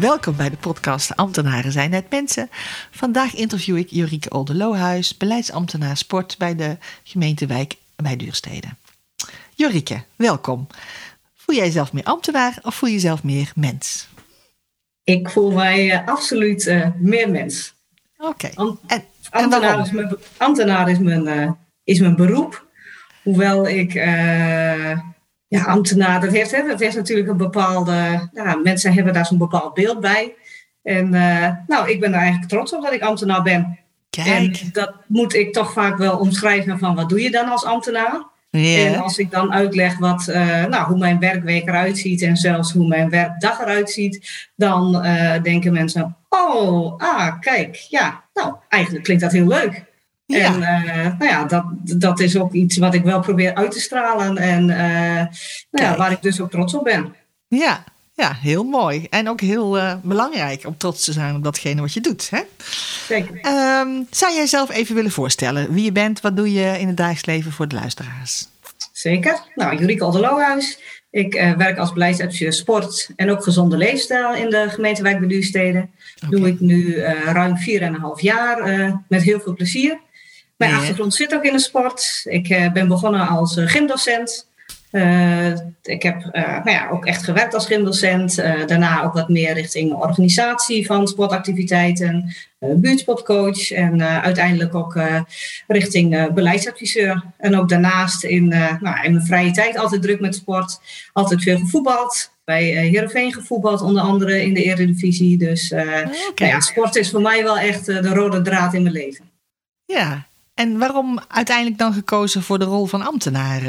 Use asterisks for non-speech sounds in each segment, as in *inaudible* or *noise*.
Welkom bij de podcast Ambtenaren zijn net mensen. Vandaag interview ik Jorieke Oldelohuis, beleidsambtenaar sport bij de gemeentewijk bij Duurstede. Jorieke, welkom. Voel jij jezelf meer ambtenaar of voel je jezelf meer mens? Ik voel mij uh, absoluut uh, meer mens. Oké. En, ambtenaar, is mijn, ambtenaar is mijn, uh, is mijn beroep. Hoewel ik ja, ambtenaar, dat heeft, hè, dat heeft natuurlijk een bepaalde. Mensen hebben daar zo'n bepaald beeld bij. En uh, nou, ik ben er eigenlijk trots op dat ik ambtenaar ben. Kijk. En dat moet ik toch vaak wel omschrijven van wat doe je dan als ambtenaar? Yeah. En als ik dan uitleg wat, uh, nou, hoe mijn werkweek eruit ziet en zelfs hoe mijn werkdag eruit ziet, dan uh, denken mensen, oh, ah, kijk, ja, nou, eigenlijk klinkt dat heel leuk. Ja. En uh, nou ja, dat, dat is ook iets wat ik wel probeer uit te stralen en uh, nou ja, waar ik dus ook trots op ben. Ja, ja heel mooi. En ook heel uh, belangrijk om trots te zijn op datgene wat je doet. Hè? Zeker. Um, zou jij zelf even willen voorstellen wie je bent? Wat doe je in het dagelijks leven voor de luisteraars? Zeker. Nou, Jurieke Aldelohuis. Ik werk als beleidsadviseur sport en ook gezonde leefstijl in de gemeentewijk bij Duurstede. Okay. Doe ik nu ruim 4,5 jaar met heel veel plezier. Mijn achtergrond zit ook in de sport. Ik uh, ben begonnen als uh, gymdocent. Uh, ik heb nou ja, ook echt gewerkt als gymdocent. daarna ook wat meer richting organisatie van sportactiviteiten. buurtsportcoach. En uiteindelijk ook richting beleidsadviseur. En ook daarnaast in, nou, in mijn vrije tijd altijd druk met sport. Altijd veel gevoetbald. Bij Heerenveen gevoetbald, onder andere in de Eredivisie. Dus okay. nou ja, sport is voor mij wel echt de rode draad in mijn leven. Ja, en waarom uiteindelijk dan gekozen voor de rol van ambtenaar?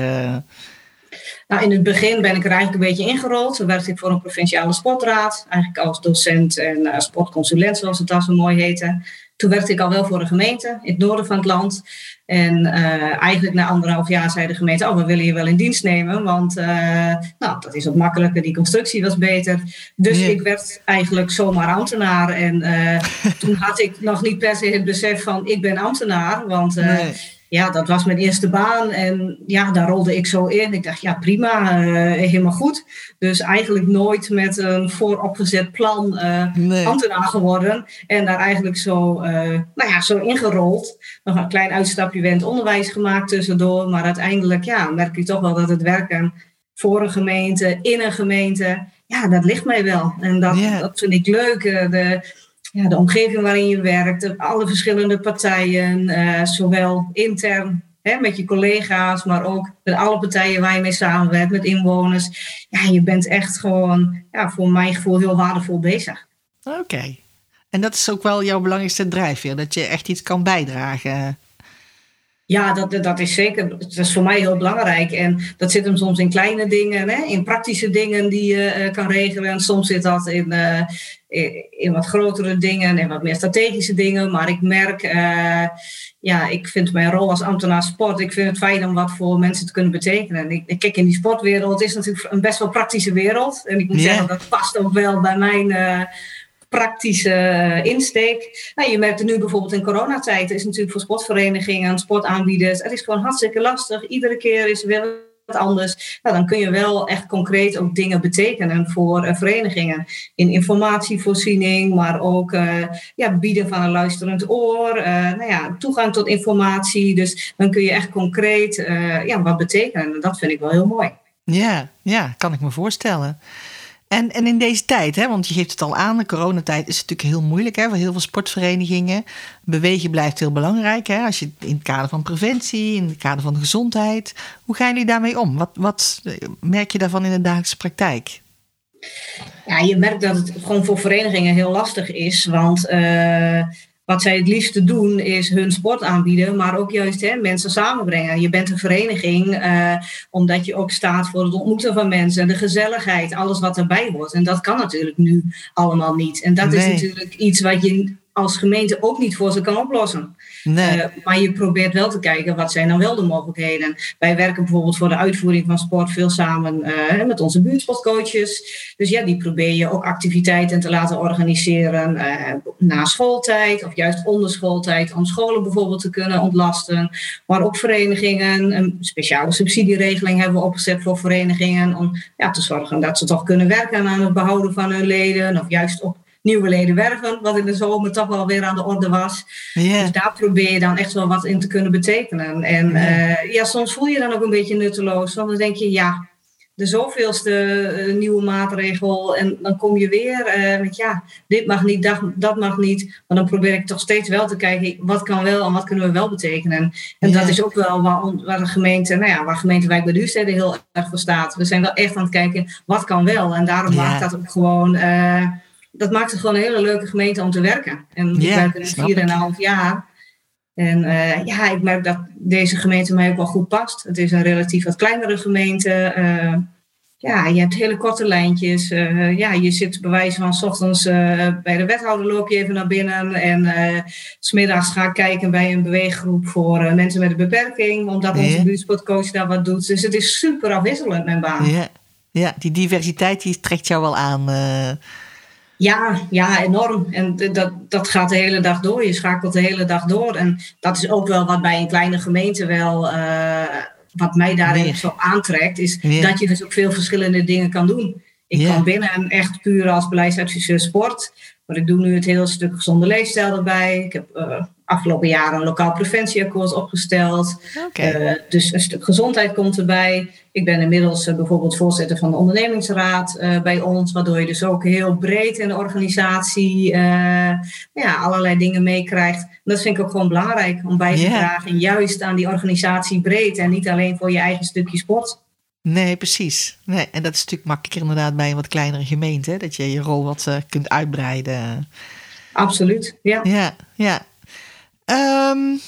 Nou, in het begin ben ik er eigenlijk een beetje ingerold. Toen werkte ik voor een provinciale sportraad, eigenlijk als docent en uh, sportconsulent, zoals het dan zo mooi heette. Toen werkte ik al wel voor een gemeente in het noorden van het land. En uh, eigenlijk na anderhalf jaar zei de gemeente, oh, we willen je wel in dienst nemen. Want uh, nou, dat is wat makkelijker, die constructie was beter. Dus ik werd eigenlijk zomaar ambtenaar. En uh, *laughs* toen had ik nog niet per se het besef van, ik ben ambtenaar. Want Nee. Ja, dat was mijn eerste baan. En ja, daar rolde ik zo in. Ik dacht, ja, prima, helemaal goed. Dus eigenlijk nooit met een vooropgezet plan Nee. ambtenaar geworden. En daar eigenlijk zo, uh, nou ja, zo ingerold. Nog een klein uitstapje het onderwijs gemaakt tussendoor. Maar uiteindelijk ja, merk ik toch wel dat het werken voor een gemeente, in een gemeente, ja, dat ligt mij wel. En dat, dat vind ik leuk. Uh, De, ja, de omgeving waarin je werkt, alle verschillende partijen, uh, zowel intern hè, met je collega's, maar ook met alle partijen waar je mee samenwerkt, met inwoners. Ja, je bent echt gewoon, ja, voor mijn gevoel, heel waardevol bezig. Oké. En dat is ook wel jouw belangrijkste drijfveer, dat je echt iets kan bijdragen. Ja, dat, dat is zeker. Dat is voor mij heel belangrijk. En dat zit hem soms in kleine dingen, hè? in praktische dingen die je uh, kan regelen. En soms zit dat in, uh, in, in, wat grotere dingen en wat meer strategische dingen. Maar ik merk, uh, ja, ik vind mijn rol als ambtenaar sport, ik vind het fijn om wat voor mensen te kunnen betekenen. En ik, ik kijk in die sportwereld, is natuurlijk een best wel praktische wereld. En ik moet zeggen, dat past ook wel bij mijn eh, praktische insteek. Nou, je merkt nu bijvoorbeeld in coronatijd. Is natuurlijk voor sportverenigingen, sportaanbieders. Het is gewoon hartstikke lastig. Iedere keer is er weer wat anders. Nou, dan kun je wel echt concreet ook dingen betekenen voor uh, verenigingen. In informatievoorziening, maar ook uh, ja, bieden van een luisterend oor. Nou ja, toegang tot informatie. Dus dan kun je echt concreet ja, wat betekenen. En dat vind ik wel heel mooi. Ja, ja, kan ik me voorstellen. En, en in deze tijd, hè, want je geeft het al aan, de coronatijd is natuurlijk heel moeilijk hè, voor heel veel sportverenigingen. Bewegen blijft heel belangrijk. Hè, als je in het kader van preventie, in het kader van gezondheid. Hoe gaan jullie daarmee om? Wat, wat merk je daarvan in de dagelijkse praktijk? Ja, je merkt dat het gewoon voor verenigingen heel lastig is. Want uh, wat zij het liefste doen is hun sport aanbieden, maar ook juist hè, mensen samenbrengen. Je bent een vereniging uh, omdat je ook staat voor het ontmoeten van mensen, de gezelligheid, alles wat erbij hoort. En dat kan natuurlijk nu allemaal niet. En dat is natuurlijk iets wat je als gemeente ook niet voor ze kan oplossen. Uh, maar je probeert wel te kijken wat zijn dan wel de mogelijkheden. Wij werken bijvoorbeeld voor de uitvoering van sport veel samen uh, met onze buurtsportcoaches. Dus ja, die probeer je ook activiteiten te laten organiseren uh, na schooltijd of juist onder schooltijd om scholen bijvoorbeeld te kunnen ontlasten. Maar ook verenigingen, een speciale subsidieregeling hebben we opgezet voor verenigingen om ja, te zorgen dat ze toch kunnen werken aan het behouden van hun leden of juist ook nieuwe leden werven, wat in de zomer toch wel weer aan de orde was. Dus daar probeer je dan echt wel wat in te kunnen betekenen. En ja, uh, ja soms voel je dan ook een beetje nutteloos, want dan denk je, ja, de zoveelste uh, nieuwe maatregel en dan kom je weer uh, met ja, dit mag niet, dat, dat, mag niet. Maar dan probeer ik toch steeds wel te kijken, wat kan wel en wat kunnen we wel betekenen. En dat is ook wel waar, waar de gemeente, nou ja, waar gemeente Wijk bij Duurstede heel erg voor staat. We zijn wel echt aan het kijken, wat kan wel. En daarom maakt dat ook gewoon dat maakt het gewoon een hele leuke gemeente om te werken. En we werken nu 4,5 jaar. En uh, ja, ik merk dat deze gemeente mij ook wel goed past. Het is een relatief wat kleinere gemeente. Uh, ja, je hebt hele korte lijntjes. Uh, ja, je zit bij wijze van s ochtends bij de wethouder loop je even naar binnen. En smiddags ga ik kijken bij een beweeggroep voor mensen met een beperking. Omdat onze buurtsportcoach daar wat doet. Dus het is super afwisselend, mijn baan. Ja, ja die diversiteit die trekt jou wel aan. Ja, ja, enorm. En dat, dat gaat de hele dag door. Je schakelt de hele dag door. En dat is ook wel wat bij een kleine gemeente wel, uh, wat mij daarin nee. zo aantrekt, is dat je dus ook veel verschillende dingen kan doen. Ik ja. kan binnen echt puur als beleidsadviseur sport. Maar ik doe nu het hele stuk gezonde leefstijl erbij. Ik heb uh, afgelopen jaar een lokaal preventieakkoord opgesteld. Okay. Uh, dus een stuk gezondheid komt erbij. Ik ben inmiddels uh, bijvoorbeeld voorzitter van de ondernemingsraad uh, bij ons, waardoor je dus ook heel breed in de organisatie ja, allerlei dingen meekrijgt. Dat vind ik ook gewoon belangrijk om bij te yeah. dragen, juist aan die organisatie breed en niet alleen voor je eigen stukje sport. Nee, precies. Nee, en dat is natuurlijk makkelijker inderdaad bij een wat kleinere gemeente, hè? dat je je rol wat kunt uitbreiden. Absoluut, ja. Ja, ja. Um,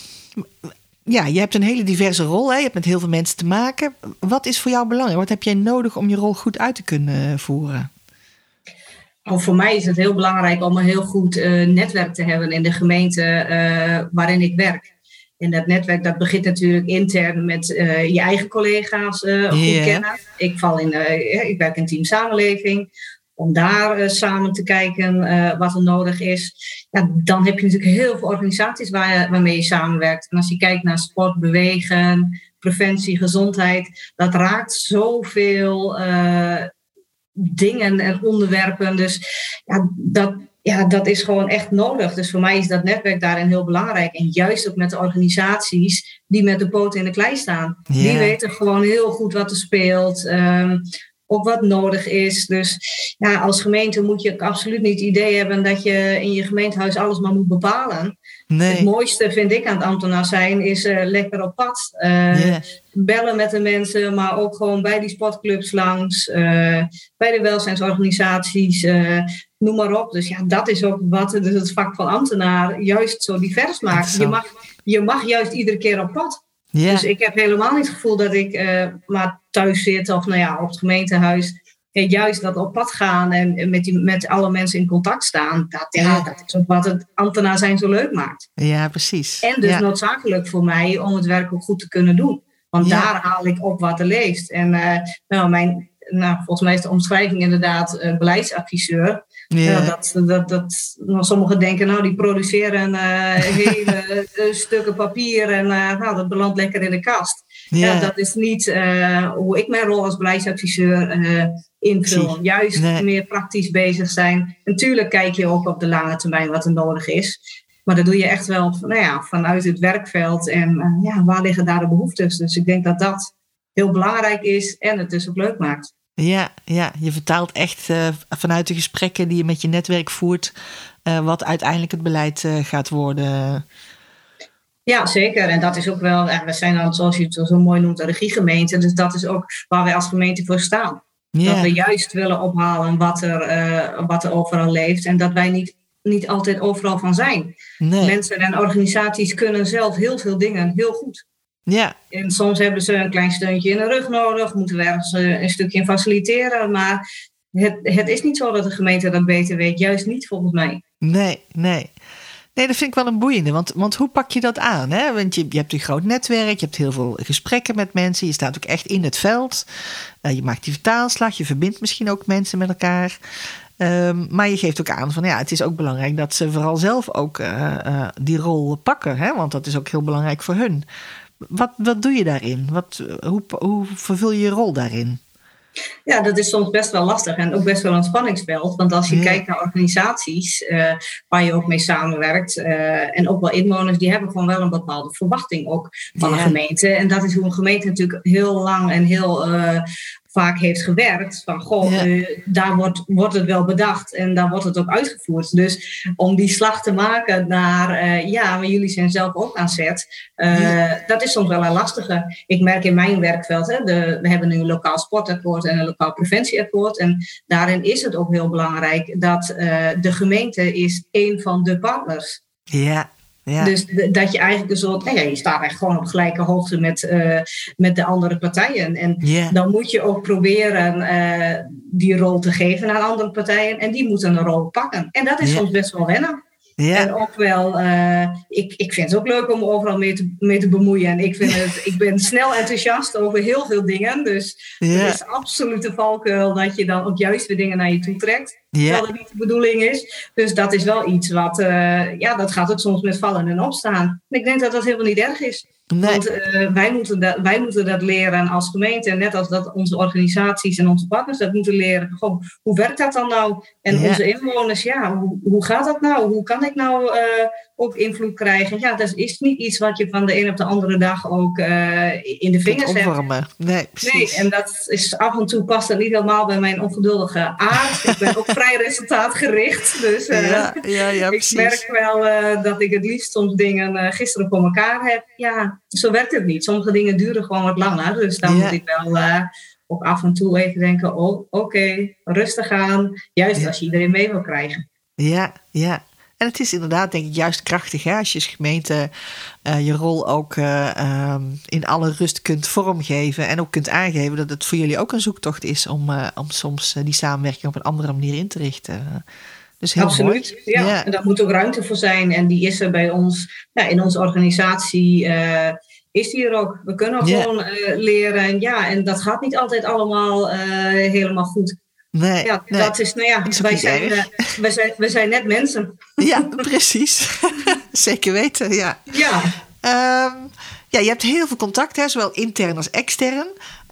ja, je hebt een hele diverse rol. Hè? Je hebt met heel veel mensen te maken. Wat is voor jou belangrijk? Wat heb jij nodig om je rol goed uit te kunnen voeren? Oh, voor mij is het heel belangrijk om een heel goed uh, netwerk te hebben in de gemeente uh, waarin ik werk. En dat netwerk dat begint natuurlijk intern met uh, je eigen collega's goed yeah. kennen. Ik, val in, ik werk in team samenleving om daar uh, samen te kijken uh, wat er nodig is. Ja, dan heb je natuurlijk heel veel organisaties waar, waarmee je samenwerkt. En als je kijkt naar sport, bewegen, preventie, gezondheid, dat raakt zoveel uh, dingen en onderwerpen. Dus ja dat, ja, dat is gewoon echt nodig. Dus voor mij is dat netwerk daarin heel belangrijk. En juist ook met de organisaties die met de poten in de klei staan. Yeah. Die weten gewoon heel goed wat er speelt. Um, op wat nodig is. Dus ja, als gemeente moet je absoluut niet het idee hebben dat je in je gemeentehuis alles maar moet bepalen. Nee. Het mooiste vind ik aan het ambtenaar zijn is uh, lekker op pad. Uh, yeah. Bellen met de mensen, maar ook gewoon bij die sportclubs langs. Uh, bij de welzijnsorganisaties, noem maar op. Dus ja, dat is ook wat dus het vak van ambtenaar juist zo divers maakt. Je mag, je mag juist iedere keer op pad. Dus ik heb helemaal niet het gevoel dat ik uh, maar thuis zit of nou ja, op het gemeentehuis. En juist dat op pad gaan en met, die, met alle mensen in contact staan. Dat, ja, ja. dat is ook wat het ambtenaar zijn zo leuk maakt. Ja, precies. En dus ja. noodzakelijk voor mij om het werk ook goed te kunnen doen. Want daar haal ik op wat er leeft. En uh, nou, mijn, nou, volgens mij is de omschrijving inderdaad uh, beleidsadviseur. Dat, dat, dat, nou, sommigen denken, nou, die produceren uh, *laughs* hele uh, stukken papier en nou, dat belandt lekker in de kast. Ja, ja dat is niet hoe ik mijn rol als beleidsadviseur invul. Juist nee. meer praktisch bezig zijn. Natuurlijk kijk je ook op de lange termijn wat er nodig is. Maar dat doe je echt wel nou ja, vanuit het werkveld. En ja, waar liggen daar de behoeftes? Dus ik denk dat dat heel belangrijk is en het dus ook leuk maakt. Ja, ja, je vertaalt echt uh, vanuit de gesprekken die je met je netwerk voert, uh, wat uiteindelijk het beleid uh, gaat worden. Ja, zeker. En dat is ook wel, en we zijn dan, zoals je het zo mooi noemt, een regiegemeente. Dus dat is ook waar wij als gemeente voor staan. Yeah. Dat we juist willen ophalen wat er, wat er overal leeft. En dat wij niet niet altijd overal van zijn. Nee. Mensen en organisaties kunnen zelf heel veel dingen heel goed. Ja. En soms hebben ze een klein steuntje in de rug nodig, moeten we ergens eh, een stukje in faciliteren. Maar het, het is niet zo dat de gemeente dat beter weet, juist niet volgens mij. Nee, nee. Nee, dat vind ik wel een boeiende. Want, want hoe pak je dat aan? Hè? Want je, je hebt een groot netwerk, je hebt heel veel gesprekken met mensen. Je staat ook echt in het veld. Uh, je maakt die vertaalslag, je verbindt misschien ook mensen met elkaar. Um, maar je geeft ook aan van ja, het is ook belangrijk dat ze vooral zelf ook uh, uh, die rol pakken. Hè? Want dat is ook heel belangrijk voor hun. Wat, wat doe je daarin? Wat, hoe, hoe vervul je je rol daarin? Ja, dat is soms best wel lastig en ook best wel een spanningsveld. Want als je kijkt naar organisaties uh, waar je ook mee samenwerkt, uh, en ook wel inwoners, die hebben gewoon wel een bepaalde verwachting ook van ja. een gemeente. En dat is hoe een gemeente natuurlijk heel lang en heel uh, vaak heeft gewerkt. Van goh, ja. uh, daar wordt, wordt het wel bedacht en daar wordt het ook uitgevoerd. Dus om die slag te maken naar, uh, ja, maar jullie zijn zelf ook aan zet, uh, ja. dat is soms wel een lastige. Ik merk in mijn werkveld, hè, de, we hebben nu een lokaal sportakkoord en een lokaal preventieakkoord. En daarin is het ook heel belangrijk dat de gemeente is een van de partners. Ja, ja. Dus dat je eigenlijk een soort, nou ja, je staat echt gewoon op gelijke hoogte met, uh, met de andere partijen. En yeah. dan moet je ook proberen uh, die rol te geven aan andere partijen. En die moeten een rol pakken. En dat is yeah. soms best wel wennen. Ja. En ook wel, uh, ik, ik vind het ook leuk om overal mee te, mee te bemoeien. En ik, vind het, ik ben snel enthousiast over heel veel dingen. Dus ja. het is absoluut de valkuil dat je dan ook juist weer dingen naar je toe trekt. Ja. Terwijl het niet de bedoeling is. Dus dat is wel iets wat, uh, ja, dat gaat ook soms met vallen en opstaan. En ik denk dat dat helemaal niet erg is. Nee. Want uh, wij, moeten dat, wij moeten dat leren als gemeente. En net als dat onze organisaties en onze partners dat moeten leren. Gewoon, hoe werkt dat dan nou? En ja. onze inwoners, ja, hoe, hoe gaat dat nou? Hoe kan ik nou uh, ook invloed krijgen? Ja, dat is niet iets wat je van de een op de andere dag ook uh, in de vingers hebt. Nee, nee, en dat is af en toe past dat niet helemaal bij mijn ongeduldige aard. ik ben ook *laughs* vrij resultaatgericht. Dus ja, ja, ja, *laughs* ik merk wel dat ik het liefst soms dingen gisteren voor elkaar heb. Ja, zo werkt het niet. Sommige dingen duren gewoon wat langer. Dus dan ja. moet ik wel uh, ook af en toe even denken: oh, oké, okay, rustig aan. Juist ja. als je iedereen mee wil krijgen. Ja, ja. En het is inderdaad, denk ik, juist krachtig hè? als je als gemeente uh, je rol ook uh, um, in alle rust kunt vormgeven. En ook kunt aangeven dat het voor jullie ook een zoektocht is om, om soms die samenwerking op een andere manier in te richten. Dus heel Absoluut, ja. ja. En daar moet ook ruimte voor zijn. En die is er bij ons, ja, in onze organisatie uh, is die er ook. We kunnen yeah. gewoon uh, leren. Ja, en dat gaat niet altijd allemaal uh, helemaal goed. Nee, ja, nee. dat is, nou ja, is wij zijn, wij, zijn, wij zijn net mensen. Ja, precies. *laughs* Zeker weten, ja. Ja. Um, ja, je hebt heel veel contact, hè, zowel intern als extern.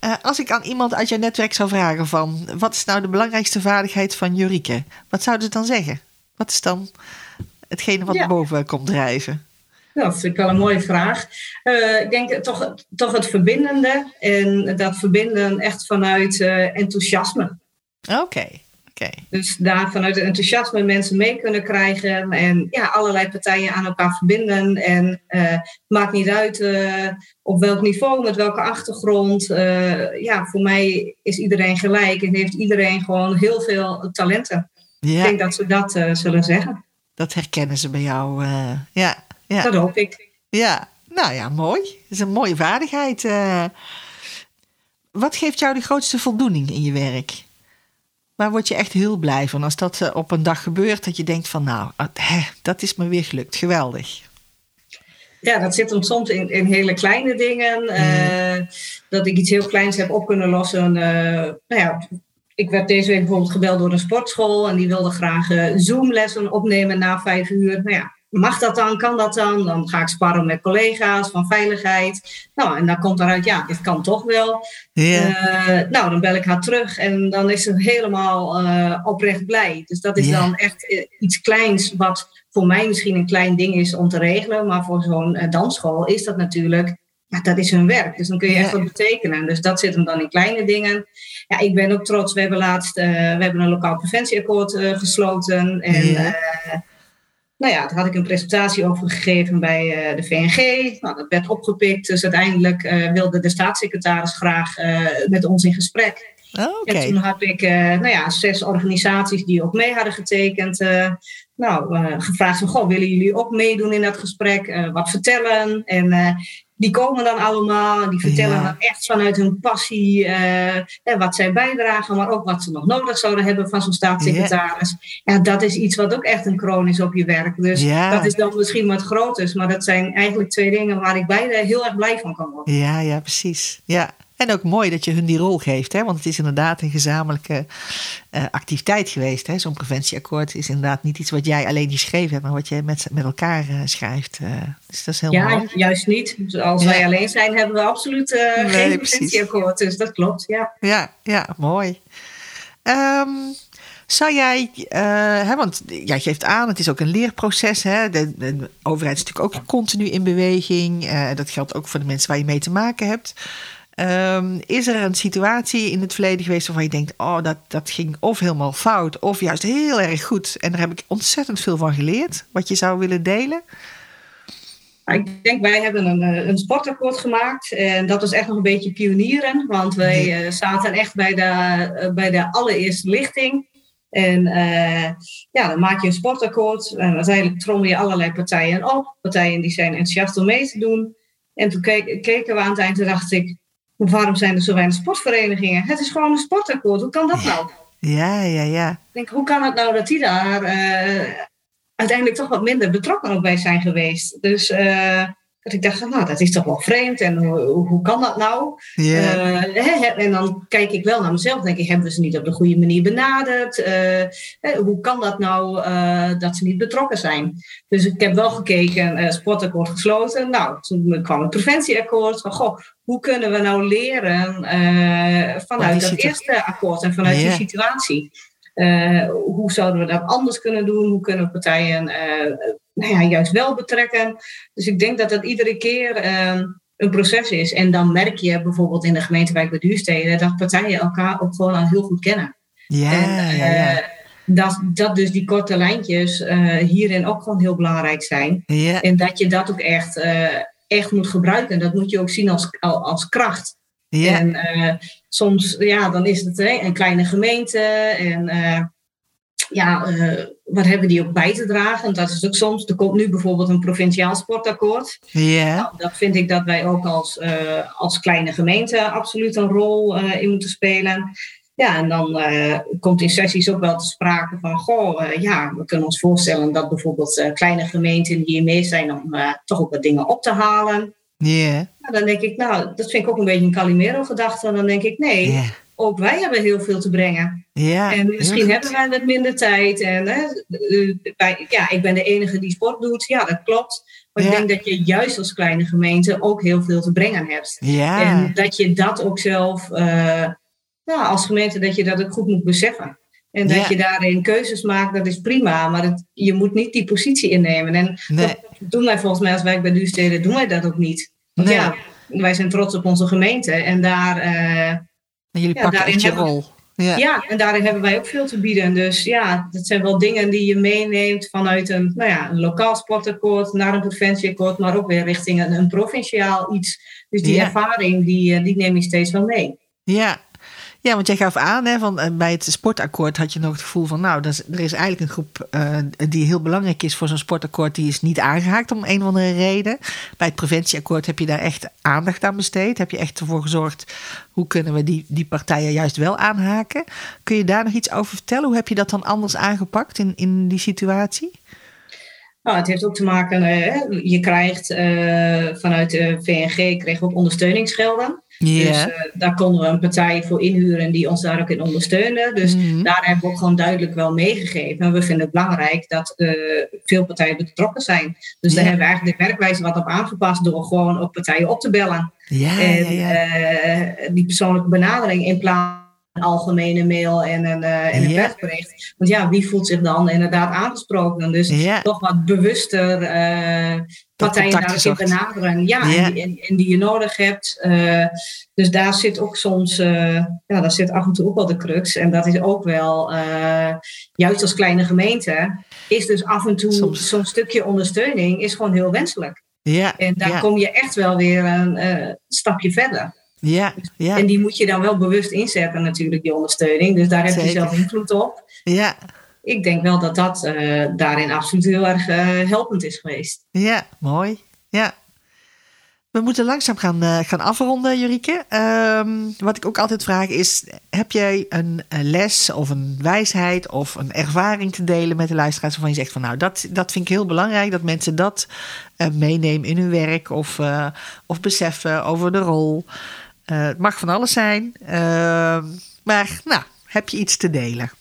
Uh, als ik aan iemand uit jouw netwerk zou vragen van... wat is nou de belangrijkste vaardigheid van Jurike? Wat zouden ze dan zeggen? Wat is dan hetgene wat ja. boven komt drijven? Ja, dat vind ik wel een mooie vraag. Uh, ik denk toch, toch het verbindende. En dat verbinden echt vanuit uh, enthousiasme. Oké. Okay. Okay. Dus daar vanuit het enthousiasme mensen mee kunnen krijgen en ja, allerlei partijen aan elkaar verbinden. En uh, maakt niet uit uh, op welk niveau, met welke achtergrond. Uh, ja, voor mij is iedereen gelijk en heeft iedereen gewoon heel veel talenten. Ja. Ik denk dat ze dat zullen zeggen. Dat herkennen ze bij jou. ja, ja. Dat hoop ik. Ja, nou ja, mooi. Dat is een mooie vaardigheid. wat geeft jou de grootste voldoening in je werk? Waar word je echt heel blij van als dat uh, op een dag gebeurt? Dat je denkt van nou, hè, dat is me weer gelukt. Geweldig. Ja, dat zit hem soms in, in hele kleine dingen. Mm. Uh, dat ik iets heel kleins heb op kunnen lossen. Uh, nou ja, ik werd deze week bijvoorbeeld gebeld door een sportschool. En die wilde graag Zoom-lessen opnemen na vijf uur. Nou ja, mag dat dan? Kan dat dan? Dan ga ik sparren met collega's van veiligheid. Nou, en dan komt eruit, ja, dit kan toch wel. Yeah. Uh, nou, dan bel ik haar terug en dan is ze helemaal uh, oprecht blij. Dus dat is yeah. dan echt iets kleins wat voor mij misschien een klein ding is om te regelen. Maar voor zo'n uh, dansschool is dat natuurlijk, ja, dat is hun werk. Dus dan kun je echt wat betekenen. Dus dat zit hem dan in kleine dingen. Ja, ik ben ook trots. We hebben laatst we hebben een lokaal preventieakkoord gesloten. En nou ja, daar had ik een presentatie over gegeven bij uh, de VNG. Nou, dat werd opgepikt. Dus uiteindelijk uh, wilde de staatssecretaris graag uh, met ons in gesprek. Oh, okay. En toen heb ik nou ja, zes organisaties die ook mee hadden getekend. nou, gevraagd van, goh, willen jullie ook meedoen in dat gesprek? wat vertellen? En die komen dan allemaal, die vertellen dan echt vanuit hun passie uh, wat zij bijdragen, maar ook wat ze nog nodig zouden hebben van zo'n staatssecretaris. Ja. dat is iets wat ook echt een kroon is op je werk. Dus dat is dan misschien wat groters, maar dat zijn eigenlijk twee dingen waar ik beide heel erg blij van kan worden. Ja, ja, precies. Ja, en ook mooi dat je hun die rol geeft, hè? want het is inderdaad een gezamenlijke uh, activiteit geweest. Zo'n preventieakkoord is inderdaad niet iets wat jij alleen geschreven hebt, maar wat je met, met elkaar uh, schrijft. Uh, dus dat is heel ja, mooi. Ja, juist niet. Als wij alleen zijn, hebben we absoluut nee, geen preventieakkoord. Dus dat klopt, ja. Ja, ja mooi. Um, zou jij, hè, want jij geeft aan, het is ook een leerproces. Hè? De, de overheid is natuurlijk ook continu in beweging. dat geldt ook voor de mensen waar je mee te maken hebt. Um, is er een situatie in het verleden geweest waarvan je denkt: oh, dat, dat ging of helemaal fout, of juist heel erg goed. En daar heb ik ontzettend veel van geleerd. Wat je zou willen delen? Ik denk, wij hebben een, eh, een sportakkoord gemaakt. En dat was echt nog een beetje pionieren. Want wij uh, zaten echt bij de, uh, bij de allereerste lichting. En uh, ja, dan maak je een sportakkoord. En uiteindelijk trommel je allerlei partijen op. Partijen die zijn enthousiast om mee te doen. En toen keken we aan het eind en dacht ik waarom zijn er zo weinig sportverenigingen? Het is gewoon een sportakkoord. Hoe kan dat nou? Ja, ja, ja. Ik denk, hoe kan het nou dat die daar uh, uiteindelijk toch wat minder betrokken ook bij zijn geweest? Dus uh, dat ik dacht, nou, dat is toch wel vreemd. En hoe, hoe kan dat nou? Yeah. Uh, en dan kijk ik wel naar mezelf. denk ik, hebben we ze niet op de goede manier benaderd? Uh, hoe kan dat nou uh, dat ze niet betrokken zijn? Dus ik heb wel gekeken, sportakkoord gesloten. Nou, toen kwam het preventieakkoord. Van, goh, hoe kunnen we nou leren vanuit dat eerste akkoord en vanuit die situatie? Hoe zouden we dat anders kunnen doen? Hoe kunnen partijen nou ja, juist wel betrekken. Dus ik denk dat dat iedere keer ehm, een proces is. En dan merk je bijvoorbeeld in de gemeentewijk bij Duursteden dat partijen elkaar ook gewoon al heel goed kennen. Ja, en, ja, ja. Eh, dat, dat dus die korte lijntjes hierin ook gewoon heel belangrijk zijn. Ja. En dat je dat ook echt, echt moet gebruiken. Dat moet je ook zien als, als kracht. Ja. En soms, ja, dan is het een kleine gemeente. En ja, uh, wat hebben die ook bij te dragen? En dat is ook soms, er komt nu bijvoorbeeld een provinciaal sportakkoord. Ja. Nou, dat vind ik dat wij ook als, uh, als kleine gemeente absoluut een rol uh, in moeten spelen. Ja, en dan komt in sessies ook wel te sprake van, goh, ja, we kunnen ons voorstellen dat bijvoorbeeld kleine gemeenten hier mee zijn om toch ook wat dingen op te halen. Ja. Dan denk ik, nou, dat vind ik ook een beetje een Calimero-gedachte. Dan denk ik, nee, yeah ook wij hebben heel veel te brengen. Ja, en misschien hebben wij wat minder tijd. En hè, ja, ik ben de enige die sport doet. Ja, dat klopt. Maar ik denk dat je juist als kleine gemeente ook heel veel te brengen hebt. Ja. En dat je dat ook zelf, uh, ja, als gemeente, dat je dat ook goed moet beseffen. En dat je daarin keuzes maakt, dat is prima. Maar het, je moet niet die positie innemen. En nee. dat doen wij volgens mij als wijk bij Duursteden, doen wij dat ook niet. Want nee. ja, wij zijn trots op onze gemeente. En daar... Uh, en jullie pakken echt je rol. Ja. ja, en daarin hebben wij ook veel te bieden. Dus ja, dat zijn wel dingen die je meeneemt vanuit een, nou ja, een lokaal sportakkoord naar een preventieakkoord, maar ook weer richting een, een provinciaal iets. Dus die ervaring, die, eh, die neem je steeds wel mee. Ja, ja, want jij gaf aan, hè, van, eh, bij het sportakkoord had je nog het gevoel van, nou, er is eigenlijk een groep uh, die heel belangrijk is voor zo'n sportakkoord, die is niet aangehaakt om een of andere reden. Bij het preventieakkoord heb je daar echt aandacht aan besteed. Heb je echt ervoor gezorgd, hoe kunnen we die, die partijen juist wel aanhaken? Kun je daar nog iets over vertellen? Hoe heb je dat dan anders aangepakt in, in die situatie? Nou, het heeft ook te maken, uh, je krijgt vanuit de VNG kreeg ook ondersteuningsgelden. Yeah. Dus uh, daar konden we een partij voor inhuren die ons daar ook in ondersteunde. Dus Mhm. daar hebben we ook gewoon duidelijk wel meegegeven. En we vinden het belangrijk dat uh, veel partijen betrokken zijn. Dus daar hebben we eigenlijk de werkwijze wat op aangepast door gewoon ook partijen op te bellen. Ja, en ja, ja. eh, die persoonlijke benadering in plaats een algemene mail en een, eh, en een persbericht. Want ja, wie voelt zich dan inderdaad aangesproken? Dus toch wat bewuster eh, partijen daarin benaderen. Ja, Ja. En, die, en, en die je nodig hebt. Eh, dus daar zit ook soms, eh, ja, daar zit af en toe ook wel de crux. En dat is ook wel, juist als kleine gemeente, is dus af en toe Soms. zo'n stukje ondersteuning is gewoon heel wenselijk. Ja, En daar kom je echt wel weer een stapje verder. Ja, ja, En die moet je dan wel bewust inzetten natuurlijk, die ondersteuning. Dus daar heb je zelf invloed op. ja. ik denk wel dat dat daarin absoluut heel erg helpend is geweest. Ja, mooi. Ja, we moeten langzaam gaan, uh, gaan afronden, Jurike. Ehm, wat ik ook altijd vraag is: heb jij een, les of een wijsheid of een ervaring te delen met de luisteraars waarvan je zegt van nou, dat, dat vind ik heel belangrijk dat mensen dat uh, meenemen in hun werk of, uh, of beseffen over de rol. Het mag van alles zijn, ehm, maar nou, heb je iets te delen?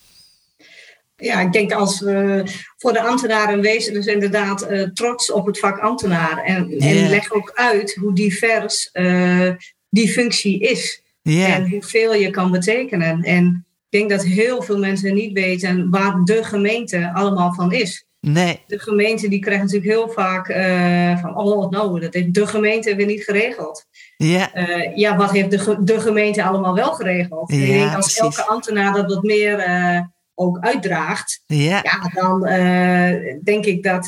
ja, ik denk als we voor de ambtenaren wezen dus inderdaad uh, trots op het vak ambtenaar. En, en leg ook uit hoe divers uh, die functie is. En hoeveel je kan betekenen. En ik denk dat heel veel mensen niet weten waar de gemeente allemaal van is. Nee. De gemeente die krijgt natuurlijk heel vaak uh, van, oh nou, dat heeft de gemeente weer niet geregeld. Ja. ja, wat heeft de, de gemeente allemaal wel geregeld? Ja, ik denk als elke ambtenaar dat wat meer ook uitdraagt, ja. ja dan denk ik dat,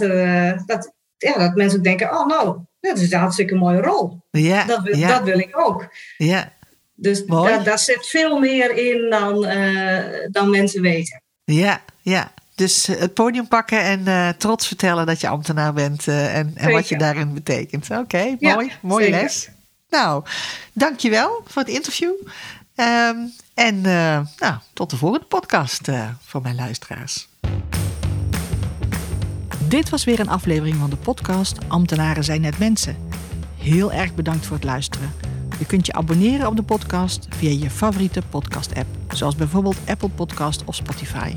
dat, ja, dat mensen ook denken, oh nou, dat is een hartstikke mooie rol. Ja. Dat, wil, dat wil ik ook. Ja. Dus daar, daar zit veel meer in dan, dan mensen weten. Ja, ja. Dus het podium pakken en trots vertellen dat je ambtenaar bent en, en wat je daarin betekent. Oké, okay, mooi. Ja, mooie zeker. les. Nou, dankjewel voor het interview. Um, en uh, nou, tot de volgende podcast uh, voor mijn luisteraars. Dit was weer een aflevering van de podcast Ambtenaren zijn net mensen. Heel erg bedankt voor het luisteren. Je kunt je abonneren op de podcast via je favoriete podcast-app, zoals bijvoorbeeld Apple Podcast of Spotify.